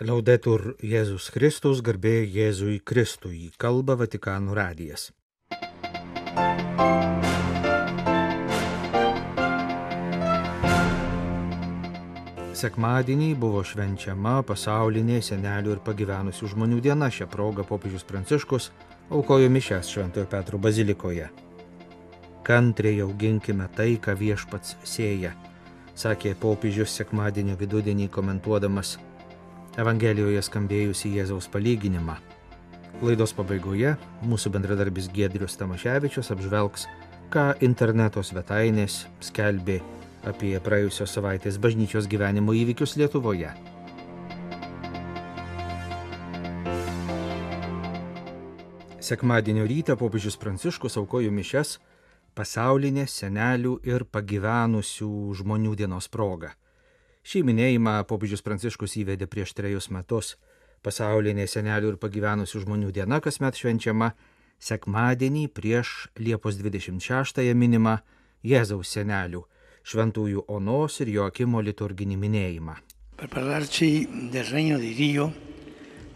Liaudetur Jėzus Kristus, garbė Jėzui Kristui, kalba Vatikanų radijas. Sekmadienį buvo švenčiama pasaulinė senelių ir pagyvenusių žmonių diena. Šią progą popiežius Pranciškus aukojo mišęs Šventojo Petro bazilikoje. Kantriai auginkime tai, ką viešpats sėja, sakė popiežius sekmadienio vidudienį komentuodamas Evangelijoje skambėjusi Jėzaus palyginimą. Laidos pabaigoje mūsų bendradarbis Gedrius Tamaševičius apžvelgs, ką interneto svetainės skelbė apie praėjusios savaitės bažnyčios gyvenimo įvykius Lietuvoje. Sekmadienio rytą popiežius Pranciškus aukojo mišes pasaulinės senelių ir pagyvenusių žmonių dienos proga. Šį minėjimą popiežius Pranciškus įvedė prieš trejus metus. Pasaulinė senelių ir pagyvenusių žmonių diena kasmet švenčiama sekmadienį prieš Liepos 26-ąją minimą Jėzaus senelių šventųjų Onos ir Joakimo liturginį minėjimą. Per parlarci del regno di Dio,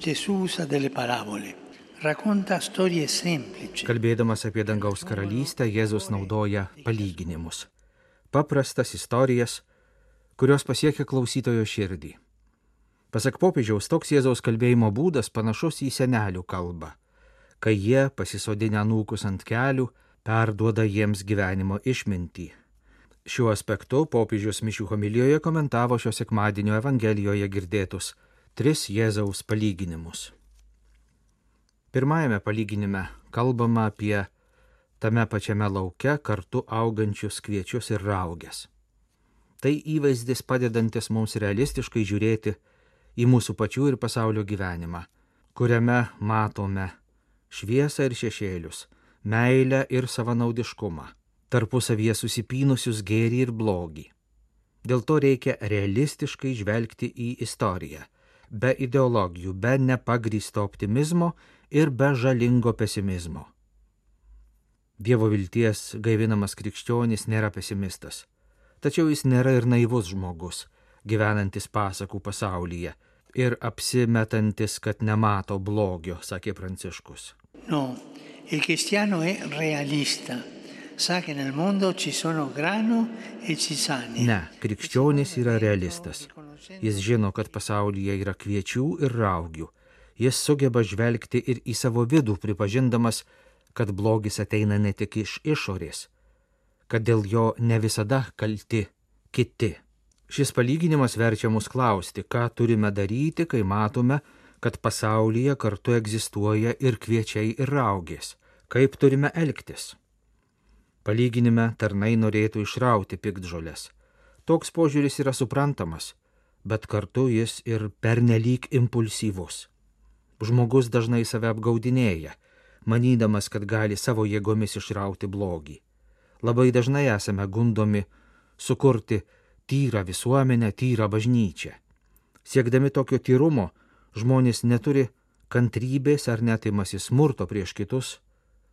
Gesù usa delle parabole. Kalbėdamas apie dangaus karalystę, Jėzus naudoja palyginimus. Paprastas istorijas, kurios pasiekia klausytojo širdį. Pasak popiežiaus, toks Jėzaus kalbėjimo būdas panašus į senelių kalbą, kai jie, pasisodinę nūkus ant kelių, perduoda jiems gyvenimo išmintį, Šiuo aspektu popiežius mišių homilijoje komentavo šio sekmadienio Evangelijoje girdėtus tris Jėzaus palyginimus. Pirmajame palyginime kalbama apie tame pačiame lauke kartu augančius kviečius ir raugės. Tai įvaizdis padedantis mums realistiškai žiūrėti į mūsų pačių ir pasaulio gyvenimą, kuriame matome šviesą ir šešėlius, meilę ir savanaudiškumą tarpusavyje susipynusius gėrį ir blogį. Dėl to reikia realistiškai žvelgti į istoriją, be ideologijų, be nepagrysto optimizmo ir be žalingo pesimizmo. Dievo vilties gaivinamas krikščionis nėra pesimistas, tačiau jis nėra ir naivus žmogus, gyvenantis pasakų pasaulyje ir apsimetantis, kad nemato blogio, sakė Pranciškus. No, il cristiano è realista sa che nel mondo ci sono grano e cisani. Ne, krikščionis yra realistas. Jis žino, kad pasaulyje yra kviečių ir raugių. Jis sugeba žvelgti ir į savo vidų, pripažindamas, kad blogis ateina ne tik iš išorės, kad dėl jo ne visada kalti kiti. Šis palyginimas verčia mus klausti, ką turime daryti, kai matome, kad pasaulyje kartu egzistuoja ir kviečiai ir raugės, kaip turime elgtis. Palyginime tarnai norėtų išrauti pikdžolės. Toks požiūris yra suprantamas, bet kartu jis ir pernelyg impulsyvus. Žmogus dažnai save apgaudinėja, manydamas, kad gali savo jėgomis išrauti blogį. Labai dažnai esame gundomi sukurti tyrą visuomenę, tyrą bažnyčią. Siekdami tokio tyrumo, žmonės neturi kantrybės ar net imasi smurto prieš kitus,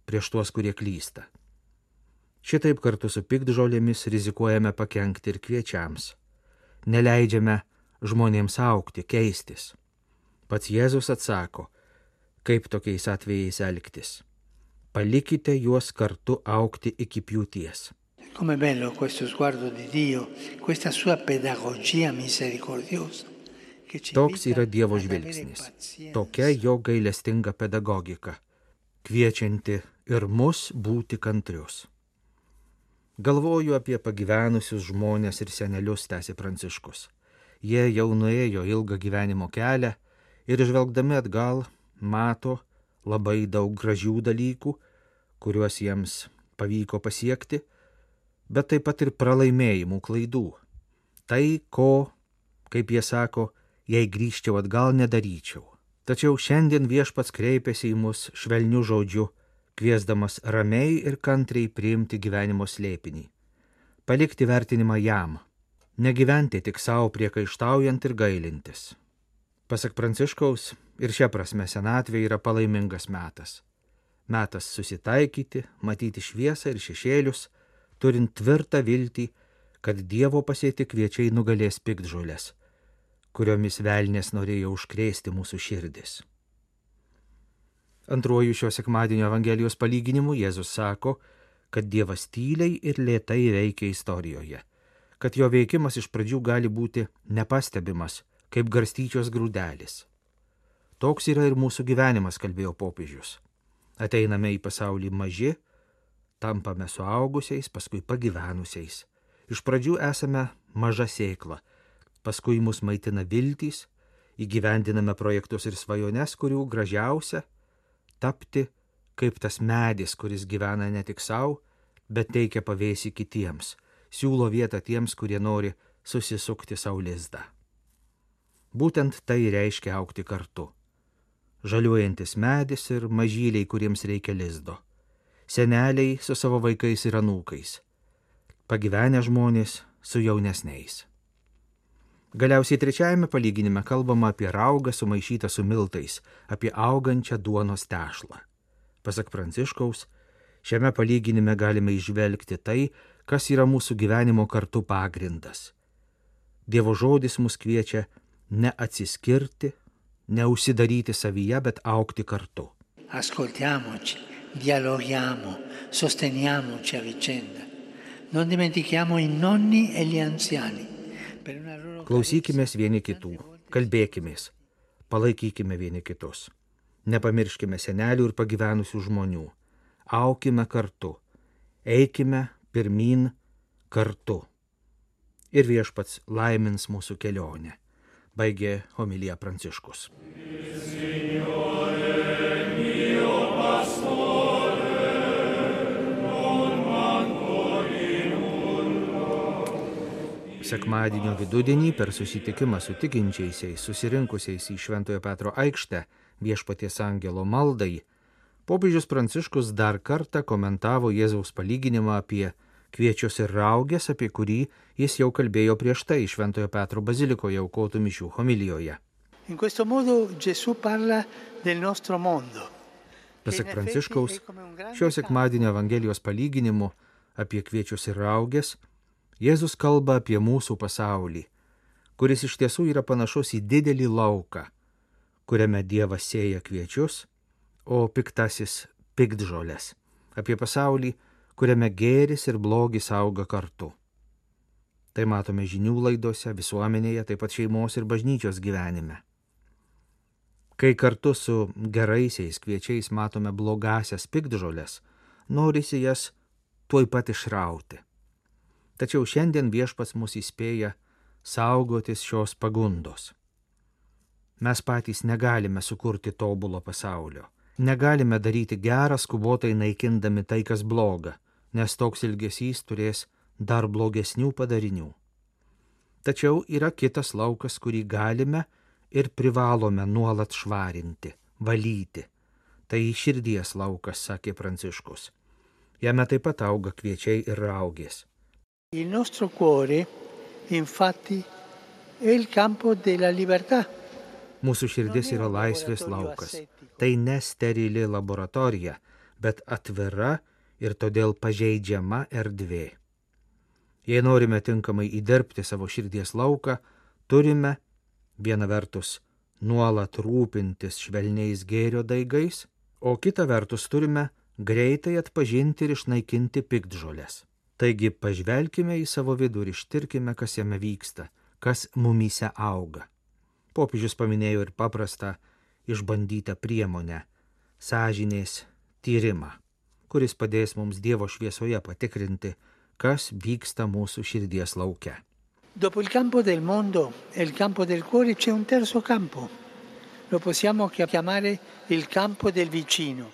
prieš tuos, kurie klysta. Šitaip kartu su pikdžolėmis rizikuojame pakengti ir kviečiams. Neleidžiame žmonėms aukti, keistis. Pats Jėzus atsako, kaip tokiais atvejais elgtis. Palikite juos kartu aukti iki pjūties. Come bello questo sguardo di Dio, questa sua pedagogia misericordiosa. Toks yra Dievo žvilgsnis, tokia jo gailestinga pedagogika, kviečianti ir mus būti kantrius. Galvoju apie pagyvenusius žmonės ir senelius, tęsė Pranciškus. Jie jau nuėjo ilgą gyvenimo kelią ir žvelgdami atgal mato labai daug gražių dalykų, kuriuos jiems pavyko pasiekti, bet taip pat ir pralaimėjimų klaidų. Tai, ko, kaip jie sako, jei grįžčiau atgal nedaryčiau. Tačiau šiandien viešpats kreipėsi į mus švelnių žodžių kviesdamas ramiai ir kantriai priimti gyvenimo slėpinį, palikti vertinimą jam, negyventi tik savo priekaištaujant ir gailintis. Pasak Pranciškaus, ir šia prasme senatvė yra palaimingas metas. Metas susitaikyti, matyti šviesą ir šešėlius, turint tvirtą viltį, kad Dievo pasėti kviečiai nugalės pikdžolės, kuriomis velnės norėjo užkrėsti mūsų širdis. Antruoju šio sekmadienio Evangelijos palyginimu Jėzus sako, kad Dievas tyliai ir lėtai veikia istorijoje, kad jo veikimas iš pradžių gali būti nepastebimas, kaip garstyčios grūdelis. Toks yra ir mūsų gyvenimas, kalbėjo popiežius. Ateiname į pasaulį maži, tampame suaugusiais, paskui pagyvenusiais. Iš pradžių esame maža sėkla, paskui mus maitina viltys, įgyvendiname projektus ir svajones, kurių gražiausia - tapti kaip tas medis, kuris gyvena ne tik savo, bet teikia pavėsi kitiems, siūlo vietą tiems, kurie nori susisukti savo lizdą. Būtent tai reiškia aukti kartu. Žaliuojantis medis ir mažyliai, kuriems reikia lizdo. Seneliai su savo vaikais ir anūkais. Pagyvenę žmonės su jaunesniais. Galiausiai trečiajame palyginime kalbama apie raugą sumaišytą su miltais, apie augančią duonos tešlą. Pasak Pranciškaus, šiame palyginime galime išvelgti tai, kas yra mūsų gyvenimo kartu pagrindas. Dievo žodis mus kviečia neatsiskirti, neužsidaryti savyje, bet aukti kartu. Ascoltiamoci, dialoghiamo, sosteniamoci a vicenda. Non dimentichiamo i nonni e gli anziani. Klausykime vieni kitų, kalbėkime, palaikykime vieni kitus. Nepamirškime senelių ir pagyvenusių žmonių. Aukime kartu, eikime pirmin kartu. Ir viešpats laimins mūsų kelionę, baigė homilija Pranciškus. Sekmadienio vidudienį per susitikimą su tikinčiaisiais susirinkusiais į Šventojo Petro aikštę viešpaties angelo maldai, popiežius Pranciškus dar kartą komentavo Jėzaus palyginimą apie kviečius ir raugės, apie kurį jis jau kalbėjo prieš tai Šventojo Petro bazilikoje aukotų mišių homilijoje. Pasak Pranciškaus, šio sekmadienio Evangelijos palyginimu apie kviečius ir raugės Jėzus kalba apie mūsų pasaulį, kuris iš tiesų yra panašus į didelį lauką, kuriame Dievas sėja kviečius, o piktasis piktžolės. Apie pasaulį, kuriame gėris ir blogis auga kartu. Tai matome žinių laidose, visuomenėje, taip pat šeimos ir bažnyčios gyvenime. Kai kartu su geraisiais kviečiais matome blogasias piktžolės, norisi jas tuoj pat išrauti. Tačiau šiandien viešpats mus įspėja saugotis šios pagundos. Mes patys negalime sukurti tobulo pasaulio. Negalime daryti gerą skubotai naikindami tai, kas bloga, nes toks ilgesys turės dar blogesnių padarinių. Tačiau yra kitas laukas, kurį galime ir privalome nuolat švarinti, valyti. Tai širdies laukas, sakė Pranciškus. Jame taip pat auga kviečiai ir raugės. Il nostro cuore, infatti, è il campo della libertà. Mūsų širdis yra laisvės laukas. Tai ne sterili laboratorija, bet atvira ir todėl pažeidžiama erdvė. Jei norime tinkamai įdirbti savo širdies lauką, turime viena vertus nuolat rūpintis švelniais gėrio daigais, o kita vertus turime greitai atpažinti ir išnaikinti piktžolės. Taigi pažvelkime į savo vidų ir ištirkime, kas jame vyksta, kas mumyse auga. Popiežius paminėjo ir paprastą išbandytą priemonę - sąžinės tyrimą, kuris padės mums Dievo šviesoje patikrinti, kas vyksta mūsų širdies laukia. Dopo il campo del mondo e il campo del cuore c'è un terzo campo. Lo possiamo chiamare il campo del vicino.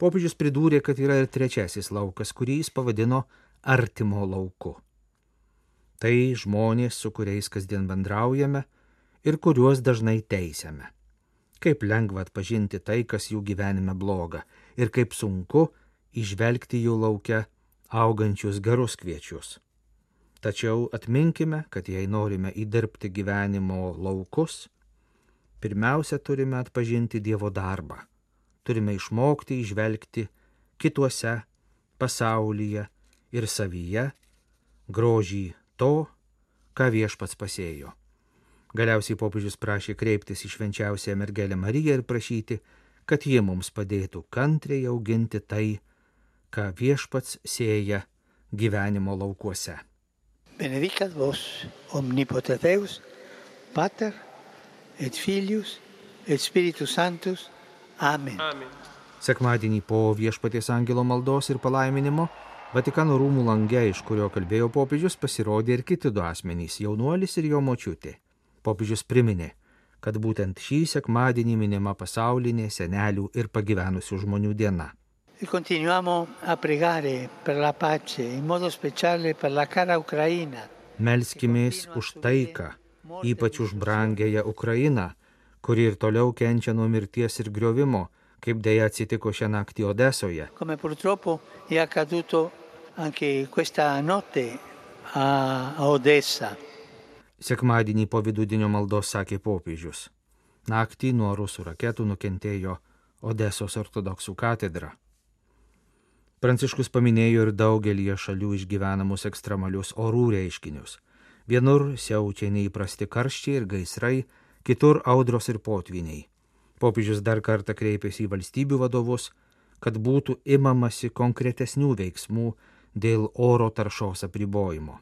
Popiežius pridūrė, kad yra ir trečiasis laukas, kurį jis pavadino artimo lauku. Tai žmonės, su kuriais kasdien bendraujame ir kuriuos dažnai teisiame. Kaip lengva atpažinti tai, kas jų gyvenime bloga ir kaip sunku išvelgti jų laukia augančius gerus kviečius. Tačiau atminkime, kad jei norime įdirbti gyvenimo laukus, pirmiausia turime atpažinti Dievo darbą. Turime išmokti išvelgti kituose, pasaulyje ir savyje grožį to, ką viešpats pasėjo. Galiausiai popiežius prašė kreiptis į švenčiausią mergelę Mariją ir prašyti, kad ji mums padėtų kantriai auginti tai, ką viešpats sėja gyvenimo laukuose. Benedicat vos omnipotenteus, Pater et Filius et Spiritus Sanctus. Amen. Amen. Sekmadienį po viešpaties angelo maldos ir palaiminimo Vatikano rūmų lange, iš kurio kalbėjo popiežius, pasirodė ir kiti du asmenys - jaunuolis ir jo močiutė. Popiežius priminė, kad būtent šį sekmadienį minima pasaulinė senelių ir pagyvenusių žmonių diena. E continuiamo a pregare per la pace, in modo speciale per la cara Ucraina. Melskimės už taiką, ypač už brangėją Ukrainą, kuri ir toliau kenčia nuo mirties ir griovimo, kaip dėja atsitiko šią naktį Odesoje. come purtroppo è accaduto anche questa notte a, a Odessa. Sekmadienį po vidudinio maldos sakė popiežius. Naktį nuo rusų raketų nukentėjo Odesos ortodoksų katedra. Pranciškus paminėjo ir daugelį šalių išgyvenamus ekstremalius orų reiškinius. Vienur siaučia neįprasti karščiai ir gaisrai, kitur audros ir potviniai. Popiežius dar kartą kreipėsi į valstybių vadovus, kad būtų imamasi konkretesnių veiksmų dėl oro taršos apribojimo.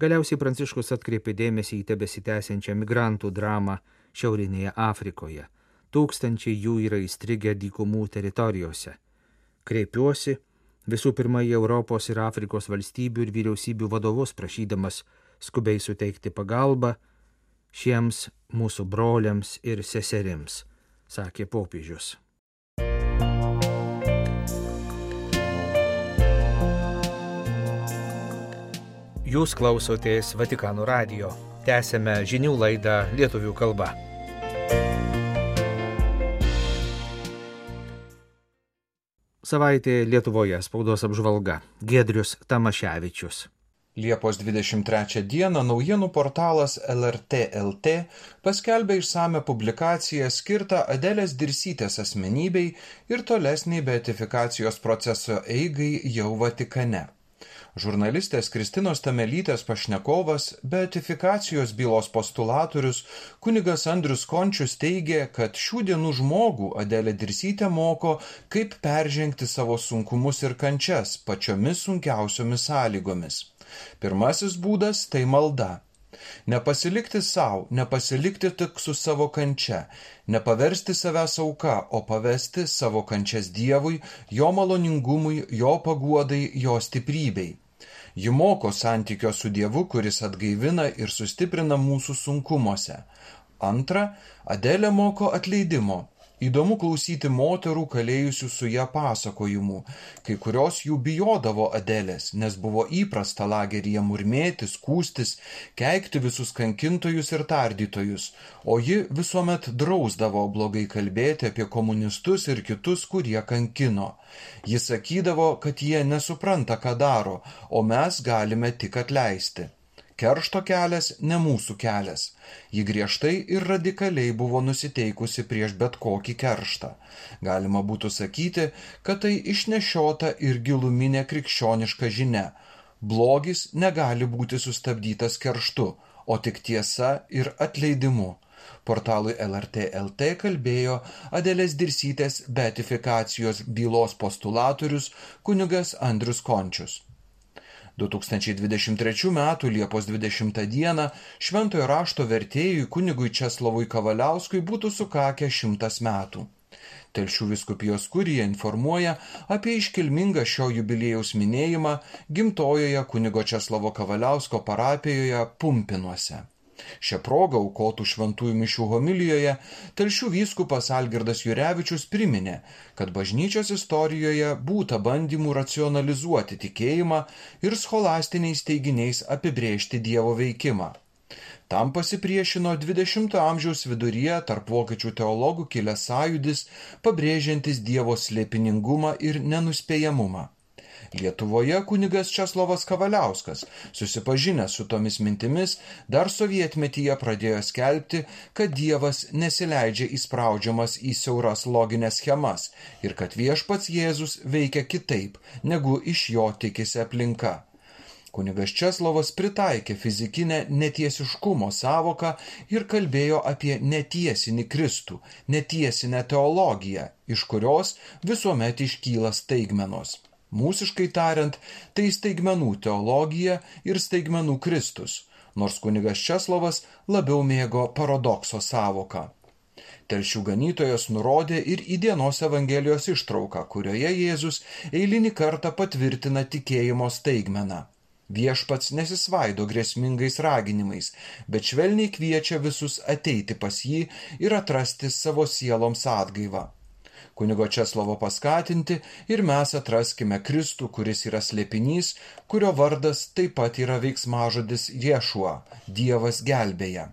Galiausiai Pranciškus atkreipė dėmesį į tebesitęsiančią migrantų dramą Šiaurinėje Afrikoje. Tūkstančiai jų yra įstrigę dykumų teritorijose. Kreipiuosi visų pirma į Europos ir Afrikos valstybių ir vyriausybių vadovus, prašydamas skubiai suteikti pagalbą šiems mūsų broliams ir seserims, sakė popiežius. Jūs klausotės Vatikano radio. Tęsėme žinių laidą lietuvių kalba. Savaitė Lietuvoje spaudos apžvalga. Gedrius Tamaševičius. Liepos 23 dieną naujienų portalas LRT LT paskelbė išsame publikaciją skirtą Adelės Dirsytės asmenybei ir tolesniai beatifikacijos proceso eigai jau Vatikane. Žurnalistės Kristinos Tamelytės pašnekovas, beatifikacijos bylos postulatorius kunigas Andrius Končius teigė, kad šių dienų žmogų Adelė Dirsytė moko, kaip peržengti savo sunkumus ir kančias pačiomis sunkiausiomis sąlygomis. Pirmasis būdas - tai malda. Nepasilikti savo, nepasilikti tik su savo kančia, nepaversti savęs auka, o pavesti savo kančias Dievui, jo maloningumui, jo paguodai, jo stiprybei. Ji moko santykio su Dievu, kuris atgaivina ir sustiprina mūsų sunkumuose. Antra, Adelė moko atleidimo. Įdomu klausyti moterų kalėjusių su ją pasakojimų. Kai kurios jų bijodavo Adelės, nes buvo įprasta lageryje murmėti, skūstis, keikti visus kankintojus ir tardytojus, o ji visuomet drausdavo blogai kalbėti apie komunistus ir kitus, kurie kankino. Jis sakydavo, kad jie nesupranta, ką daro, o mes galime tik atleisti. Keršto kelias ne mūsų kelias. Ji griežtai ir radikaliai buvo nusiteikusi prieš bet kokį kerštą. Galima būtų sakyti, kad tai išnešiota ir giluminė krikščioniška žinia. Blogis negali būti sustabdytas kerštu, o tik tiesa ir atleidimu. Portalui LRT LT kalbėjo Adelės Dirsytės beatifikacijos bylos postulatorius kunigas Andrius Končius. 2023 m. Liepos 20 d. Šventojo rašto vertėjui kunigui Česlavui Kavaliauskui būtų sukakę šimtas metų. Telšių viskupijos kurija informuoja apie iškilmingą šio jubiliejaus minėjimą gimtojoje kunigo Česlavo Kavaliausko parapijoje Pumpinuose. Šią progą aukotų šventųjų mišių homilijoje telšių vyskupas Algirdas Jurevičius priminė, kad bažnyčios istorijoje būta bandymų racionalizuoti tikėjimą ir scholastiniais teiginiais apibrėžti Dievo veikimą. Tam pasipriešino 20-ojo amžiaus viduryje tarp vokiečių teologų kilęs sąjudis, pabrėžiantis Dievo slėpiningumą ir nenuspėjamumą. Lietuvoje kunigas Česlovas Kavaliauskas, susipažinęs su tomis mintimis, dar sovietmetyje pradėjo skelbti, kad Dievas nesileidžia įspraudžiamas į siauras loginės schemas ir kad viešpats Jėzus veikia kitaip, negu iš jo tikisi aplinka. Kunigas Česlovas pritaikė fizikinę netiesiškumo savoką ir kalbėjo apie netiesinį Kristų, netiesinę teologiją, iš kurios visuomet iškyla staigmenos. Mūsiškai tariant, tai staigmenų teologija ir staigmenų Kristus, nors kunigas Česlovas labiau mėgo paradokso savoką. Telšių ganytojas nurodė ir į dienos Evangelijos ištrauką, kurioje Jėzus eilinį kartą patvirtina tikėjimo staigmeną. Viešpats nesisvaido grėsmingais raginimais, bet švelniai kviečia visus ateiti pas jį ir atrasti savo sieloms atgaivą. Kunigo Česlovo paskatinti ir mes atraskime Kristų, kuris yra slėpinys, kurio vardas taip pat yra veiksmažodis Ješua - Dievas gelbėja.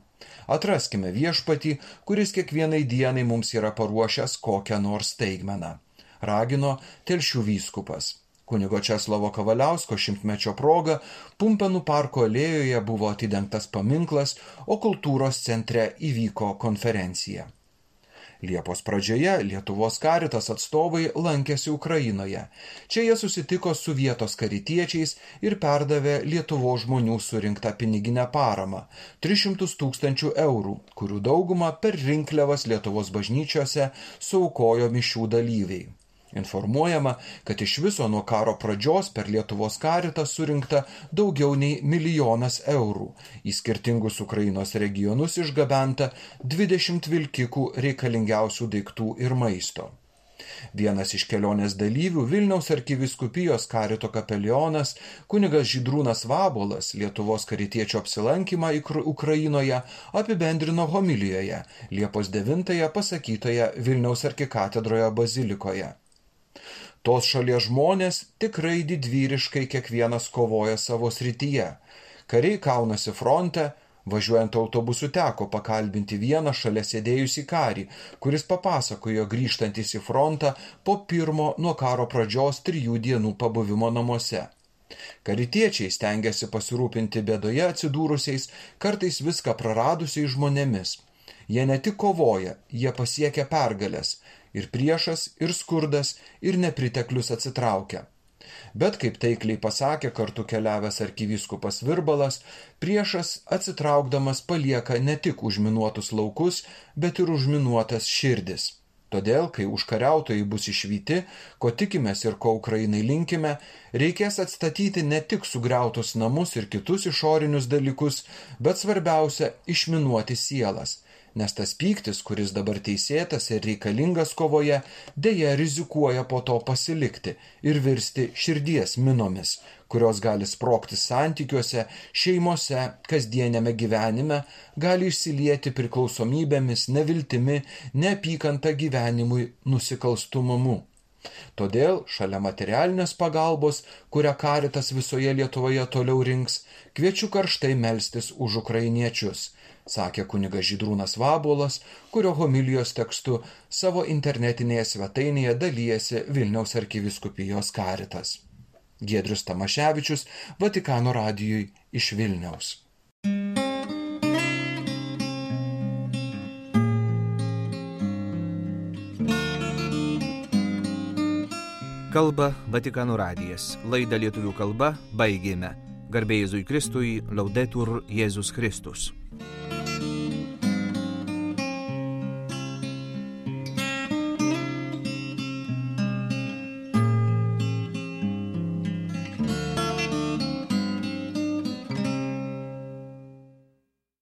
Atraskime viešpatį, kuris kiekvienai dienai mums yra paruošęs kokią nors staigmeną. Ragino telšių vyskupas. Kunigo Česlovo Kavaliausko šimtmečio proga Pumpenų parko alėjoje buvo atidengtas paminklas, o kultūros centre įvyko konferencija. Liepos pradžioje Lietuvos karitas atstovai lankėsi Ukrainoje. Čia jie susitiko su vietos karitiečiais ir perdavė Lietuvos žmonių surinktą piniginę paramą - 300 tūkstančių eurų, kurių daugumą per rinkliavas Lietuvos bažnyčiose saukojo mišių dalyviai. Informuojama, kad iš viso nuo karo pradžios per Lietuvos karitą surinkta daugiau nei milijonas eurų. Į skirtingus Ukrainos regionus išgabenta 20 vilkikų reikalingiausių daiktų ir maisto. Vienas iš kelionės dalyvių Vilniaus arkiviskupijos karito kapelionas kunigas Žydrūnas Vabolas Lietuvos karitiečio apsilankymą Ukrainoje apibendrino homilijoje Liepos 9 pasakytoje Vilniaus arkikatedroje bazilikoje. Tos šalies žmonės tikrai didvyriškai kiekvienas kovoja savo srityje. Kariai kaunasi fronte, Važiuojant autobusu teko pakalbinti vieną šalia sėdėjusį karį, kuris papasakojo grįžtantis į frontą po pirmo nuo karo pradžios trijų dienų pabuvimo namuose. Karitiečiai stengiasi pasirūpinti bėdoje atsidūrusiais, kartais viską praradusiais žmonėmis. Jie ne tik kovoja, jie pasiekia pergalės, ir priešas, ir skurdas, ir nepriteklius atsitraukia. Bet kaip taikliai pasakė kartu keliavęs arkivyskupas Virbalas, priešas atsitraukdamas palieka ne tik užminuotus laukus, bet ir užminuotas širdis. Todėl, kai užkariautojai bus išvyti, ko tikimės ir ko Ukrainai linkime, reikės atstatyti ne tik sugriautus namus ir kitus išorinius dalykus, bet svarbiausia - išminuoti sielas nes tas pyktis, kuris dabar teisėtas ir reikalingas kovoje, dėja rizikuoja po to pasilikti ir virsti širdies minomis, kurios gali sprokti santykiuose, šeimose, kasdienėme gyvenime, gali išsilieti priklausomybėmis, neviltimi, neapykanta gyvenimui, nusikalstumumu. Todėl šalia materialinės pagalbos, kurią karitas visoje Lietuvoje toliau rinks, kviečiu karštai melstis už ukrainiečius sakė kunigas Žydrūnas Vabolas, kurio homilijos tekstu savo internetinėje svetainėje dalyjasi Vilniaus arkiviskupijos karitas. Giedrius Tamaševičius, Vatikano radijui iš Vilniaus. Kalba Vatikano radijas. Laidą lietuvių kalba baigėme. Garbėjai Jėzui Kristui, laudetur Jėzus Kristus.